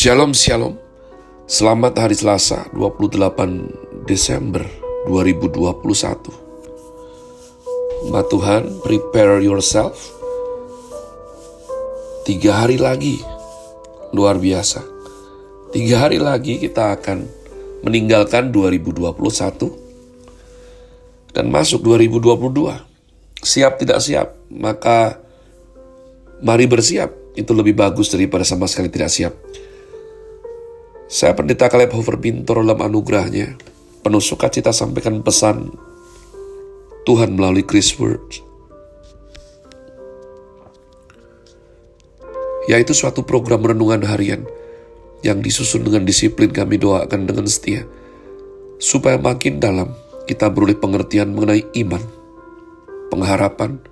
Shalom Shalom. Selamat hari Selasa 28 Desember 2021 Mbak Tuhan prepare yourself. Tiga hari lagi. Luar biasa. Tiga hari lagi kita akan meninggalkan 2021 Dan masuk 2022 Siap tidak siap Maka mari bersiap. Itu lebih bagus daripada sama sekali tidak siap saya Pendeta Kaleb Hofer Bintor dalam anugerahnya penuh sukacita sampaikan pesan Tuhan melalui Chris Words. Yaitu suatu program renungan harian yang disusun dengan disiplin kami doakan dengan setia. Supaya makin dalam kita beroleh pengertian mengenai iman, pengharapan,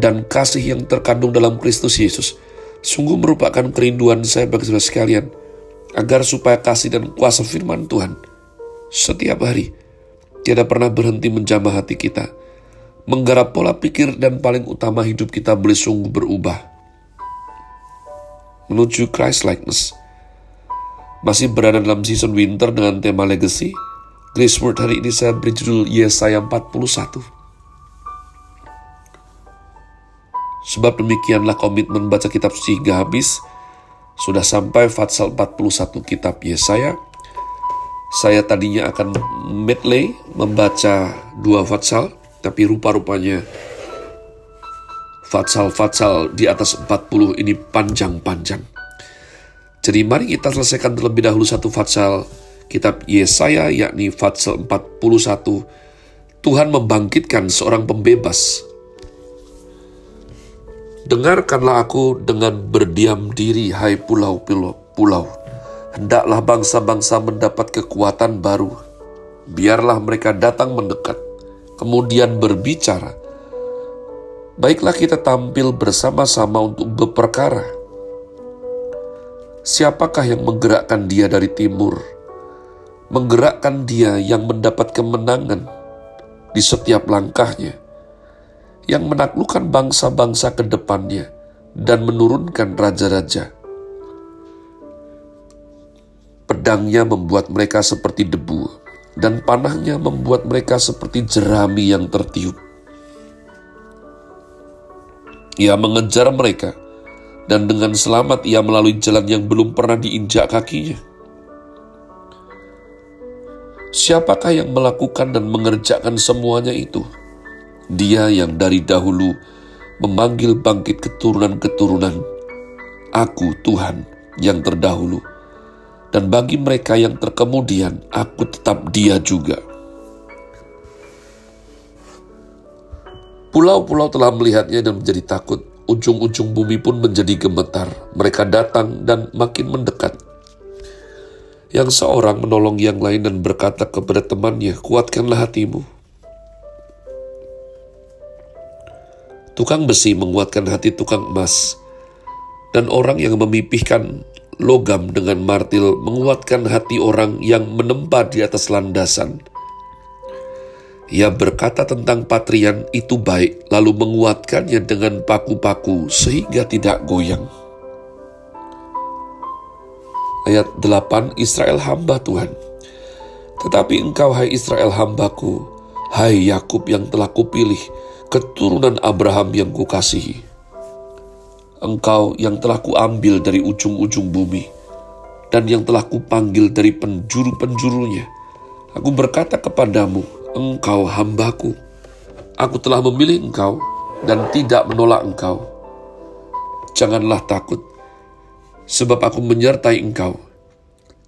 dan kasih yang terkandung dalam Kristus Yesus. Sungguh merupakan kerinduan saya bagi saudara sekalian – agar supaya kasih dan kuasa firman Tuhan setiap hari tidak pernah berhenti menjamah hati kita, menggarap pola pikir dan paling utama hidup kita boleh sungguh berubah menuju Christ likeness. Masih berada dalam season winter dengan tema legacy. Grace Word hari ini saya beri judul Yesaya 41. Sebab demikianlah komitmen baca kitab sehingga habis, sudah sampai Fatsal 41 kitab Yesaya. Saya tadinya akan medley membaca dua Fatsal, tapi rupa-rupanya Fatsal-Fatsal di atas 40 ini panjang-panjang. Jadi mari kita selesaikan terlebih dahulu satu Fatsal kitab Yesaya yakni Fatsal 41. Tuhan membangkitkan seorang pembebas Dengarkanlah aku dengan berdiam diri, hai pulau-pulau. Hendaklah bangsa-bangsa mendapat kekuatan baru. Biarlah mereka datang mendekat, kemudian berbicara. Baiklah kita tampil bersama-sama untuk berperkara. Siapakah yang menggerakkan dia dari timur? Menggerakkan dia yang mendapat kemenangan di setiap langkahnya yang menaklukkan bangsa-bangsa ke depannya dan menurunkan raja-raja. Pedangnya membuat mereka seperti debu, dan panahnya membuat mereka seperti jerami yang tertiup. Ia mengejar mereka, dan dengan selamat ia melalui jalan yang belum pernah diinjak kakinya. Siapakah yang melakukan dan mengerjakan semuanya itu? Dia yang dari dahulu memanggil bangkit keturunan-keturunan. Aku Tuhan yang terdahulu. Dan bagi mereka yang terkemudian, aku tetap dia juga. Pulau-pulau telah melihatnya dan menjadi takut. Ujung-ujung bumi pun menjadi gemetar. Mereka datang dan makin mendekat. Yang seorang menolong yang lain dan berkata kepada temannya, kuatkanlah hatimu Tukang besi menguatkan hati tukang emas, dan orang yang memipihkan logam dengan martil menguatkan hati orang yang menempa di atas landasan. Ia berkata tentang patrian itu baik, lalu menguatkannya dengan paku-paku sehingga tidak goyang. Ayat 8 Israel hamba Tuhan. Tetapi engkau hai Israel hambaku, hai Yakub yang telah kupilih, keturunan Abraham yang kukasihi. Engkau yang telah kuambil dari ujung-ujung bumi, dan yang telah kupanggil dari penjuru-penjurunya. Aku berkata kepadamu, engkau hambaku. Aku telah memilih engkau dan tidak menolak engkau. Janganlah takut, sebab aku menyertai engkau.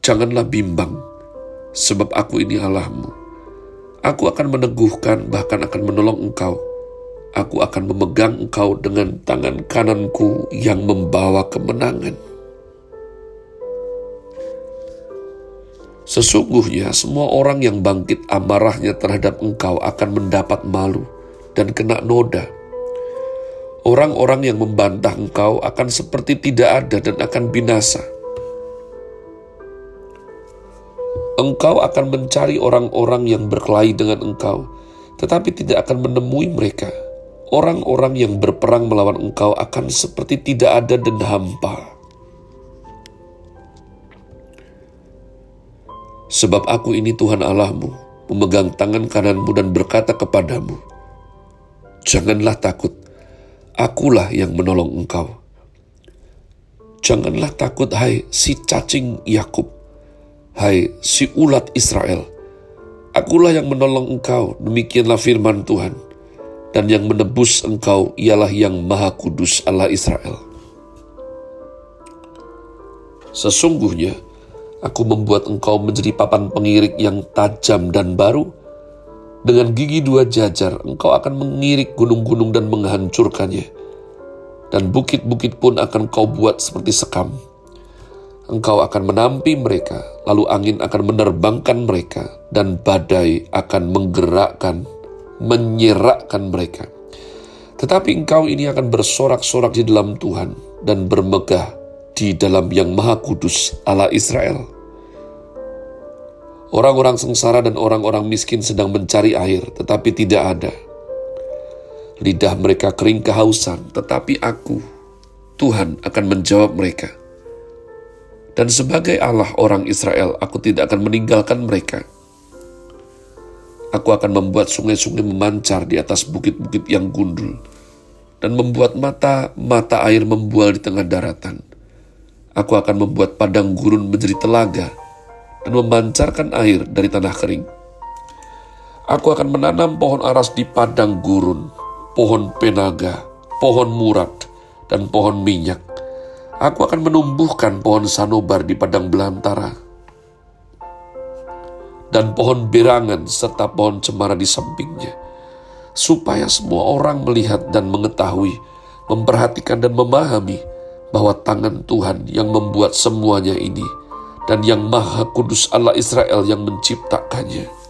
Janganlah bimbang, sebab aku ini Allahmu. Aku akan meneguhkan, bahkan akan menolong engkau aku akan memegang engkau dengan tangan kananku yang membawa kemenangan. Sesungguhnya semua orang yang bangkit amarahnya terhadap engkau akan mendapat malu dan kena noda. Orang-orang yang membantah engkau akan seperti tidak ada dan akan binasa. Engkau akan mencari orang-orang yang berkelahi dengan engkau, tetapi tidak akan menemui mereka orang-orang yang berperang melawan engkau akan seperti tidak ada dan hampa. Sebab aku ini Tuhan Allahmu, memegang tangan kananmu dan berkata kepadamu, Janganlah takut, akulah yang menolong engkau. Janganlah takut, hai si cacing Yakub, hai si ulat Israel. Akulah yang menolong engkau, demikianlah firman Tuhan. Dan yang menebus engkau ialah yang maha kudus Allah Israel. Sesungguhnya, Aku membuat engkau menjadi papan pengirik yang tajam dan baru. Dengan gigi dua jajar, engkau akan mengirik gunung-gunung dan menghancurkannya. Dan bukit-bukit pun akan kau buat seperti sekam. Engkau akan menampi mereka, lalu angin akan menerbangkan mereka, dan badai akan menggerakkan, menyerakkan mereka. Tetapi engkau ini akan bersorak-sorak di dalam Tuhan dan bermegah di dalam yang maha kudus Allah Israel. Orang-orang sengsara dan orang-orang miskin sedang mencari air, tetapi tidak ada. Lidah mereka kering kehausan, tetapi aku, Tuhan, akan menjawab mereka. Dan sebagai Allah orang Israel, aku tidak akan meninggalkan mereka. Aku akan membuat sungai-sungai memancar di atas bukit-bukit yang gundul, dan membuat mata-mata air membual di tengah daratan Aku akan membuat padang gurun menjadi telaga dan memancarkan air dari tanah kering. Aku akan menanam pohon aras di padang gurun, pohon penaga, pohon murat, dan pohon minyak. Aku akan menumbuhkan pohon sanobar di padang belantara, dan pohon berangan serta pohon cemara di sampingnya, supaya semua orang melihat dan mengetahui, memperhatikan dan memahami bahwa tangan Tuhan yang membuat semuanya ini dan yang maha kudus Allah Israel yang menciptakannya.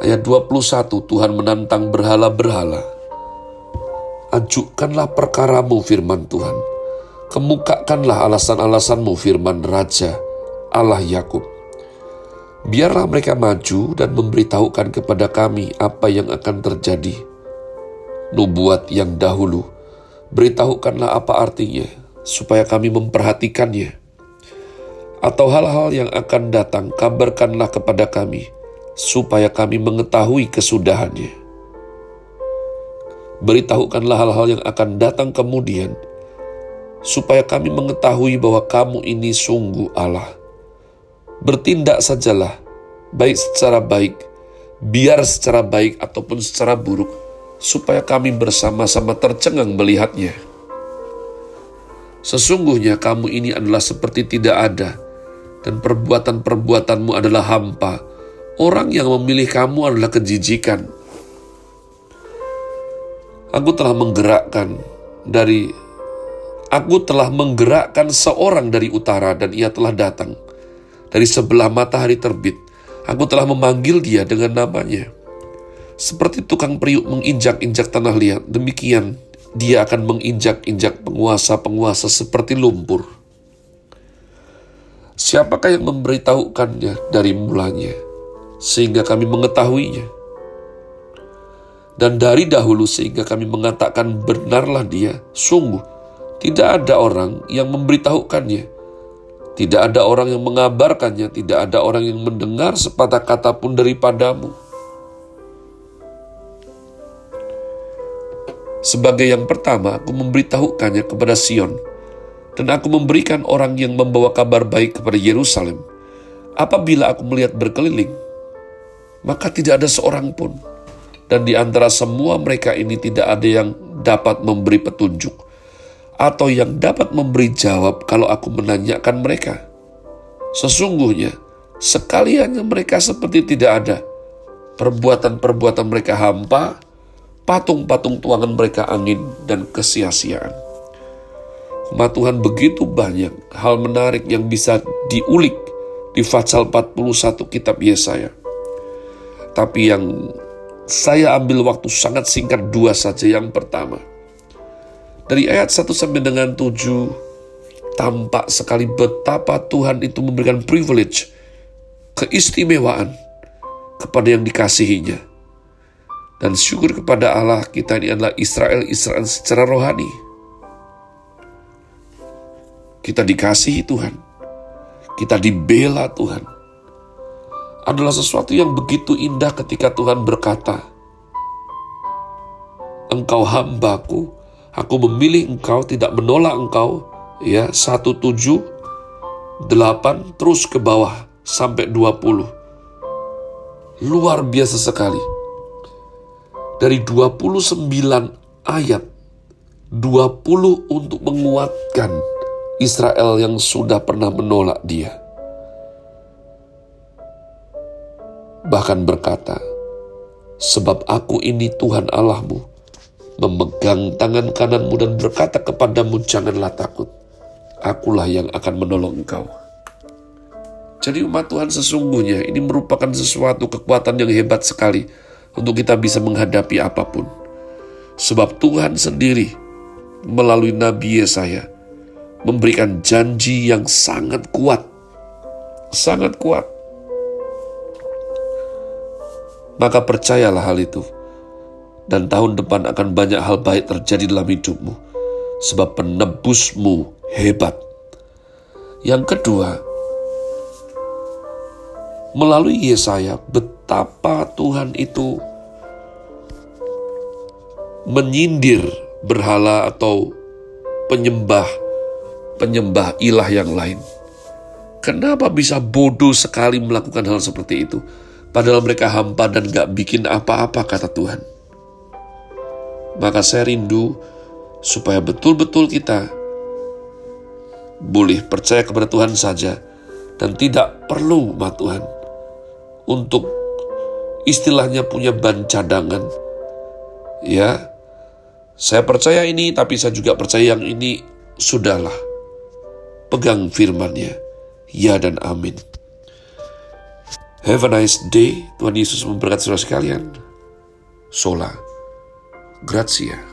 Ayat 21 Tuhan menantang berhala-berhala. Ajukanlah perkaramu firman Tuhan. Kemukakanlah alasan-alasanmu firman Raja Allah Yakub. Biarlah mereka maju dan memberitahukan kepada kami apa yang akan terjadi nubuat yang dahulu. Beritahukanlah apa artinya, supaya kami memperhatikannya. Atau hal-hal yang akan datang, kabarkanlah kepada kami, supaya kami mengetahui kesudahannya. Beritahukanlah hal-hal yang akan datang kemudian, supaya kami mengetahui bahwa kamu ini sungguh Allah. Bertindak sajalah, baik secara baik, biar secara baik ataupun secara buruk, supaya kami bersama-sama tercengang melihatnya. Sesungguhnya kamu ini adalah seperti tidak ada, dan perbuatan-perbuatanmu adalah hampa. Orang yang memilih kamu adalah kejijikan. Aku telah menggerakkan dari Aku telah menggerakkan seorang dari utara dan ia telah datang. Dari sebelah matahari terbit, aku telah memanggil dia dengan namanya. Seperti tukang periuk menginjak-injak tanah liat, demikian dia akan menginjak-injak penguasa-penguasa seperti lumpur. Siapakah yang memberitahukannya dari mulanya, sehingga kami mengetahuinya? Dan dari dahulu sehingga kami mengatakan benarlah dia, sungguh tidak ada orang yang memberitahukannya. Tidak ada orang yang mengabarkannya, tidak ada orang yang mendengar sepatah kata pun daripadamu. Sebagai yang pertama, aku memberitahukannya kepada Sion, dan aku memberikan orang yang membawa kabar baik kepada Yerusalem. Apabila aku melihat berkeliling, maka tidak ada seorang pun, dan di antara semua mereka ini tidak ada yang dapat memberi petunjuk, atau yang dapat memberi jawab kalau aku menanyakan mereka. Sesungguhnya, sekalian mereka seperti tidak ada, perbuatan-perbuatan mereka hampa, patung-patung tuangan mereka angin dan kesia-siaan. Umat Tuhan begitu banyak hal menarik yang bisa diulik di Fatsal 41 kitab Yesaya. Tapi yang saya ambil waktu sangat singkat dua saja. Yang pertama, dari ayat 1 sampai dengan 7, tampak sekali betapa Tuhan itu memberikan privilege, keistimewaan kepada yang dikasihinya dan syukur kepada Allah kita ini adalah Israel-Israel secara rohani. Kita dikasihi Tuhan. kita dibela Tuhan, adalah sesuatu yang begitu indah ketika Tuhan berkata, Engkau hambaku, aku memilih engkau, tidak menolak engkau, ya, satu tujuh, delapan, terus ke bawah, sampai dua puluh. Luar biasa sekali. Dari 29 ayat, 20 untuk menguatkan Israel yang sudah pernah menolak dia. Bahkan berkata, Sebab aku ini Tuhan Allahmu, memegang tangan kananmu dan berkata kepadamu, Janganlah takut, akulah yang akan menolong engkau. Jadi umat Tuhan sesungguhnya ini merupakan sesuatu kekuatan yang hebat sekali untuk kita bisa menghadapi apa pun. Sebab Tuhan sendiri melalui Nabi Yesaya memberikan janji yang sangat kuat. Sangat kuat. Maka percayalah hal itu. Dan tahun depan akan banyak hal baik terjadi dalam hidupmu. Sebab penebusmu hebat. Yang kedua, melalui Yesaya, betapa Tuhan itu menyindir berhala atau penyembah penyembah ilah yang lain. Kenapa bisa bodoh sekali melakukan hal seperti itu? Padahal mereka hampa dan gak bikin apa-apa kata Tuhan. Maka saya rindu supaya betul-betul kita boleh percaya kepada Tuhan saja dan tidak perlu umat Tuhan untuk istilahnya punya ban cadangan. Ya, saya percaya ini tapi saya juga percaya yang ini sudahlah pegang firman-Nya. Ya dan amin. Have a nice day. Tuhan Yesus memberkati saudara sekalian. Sola. Grazie.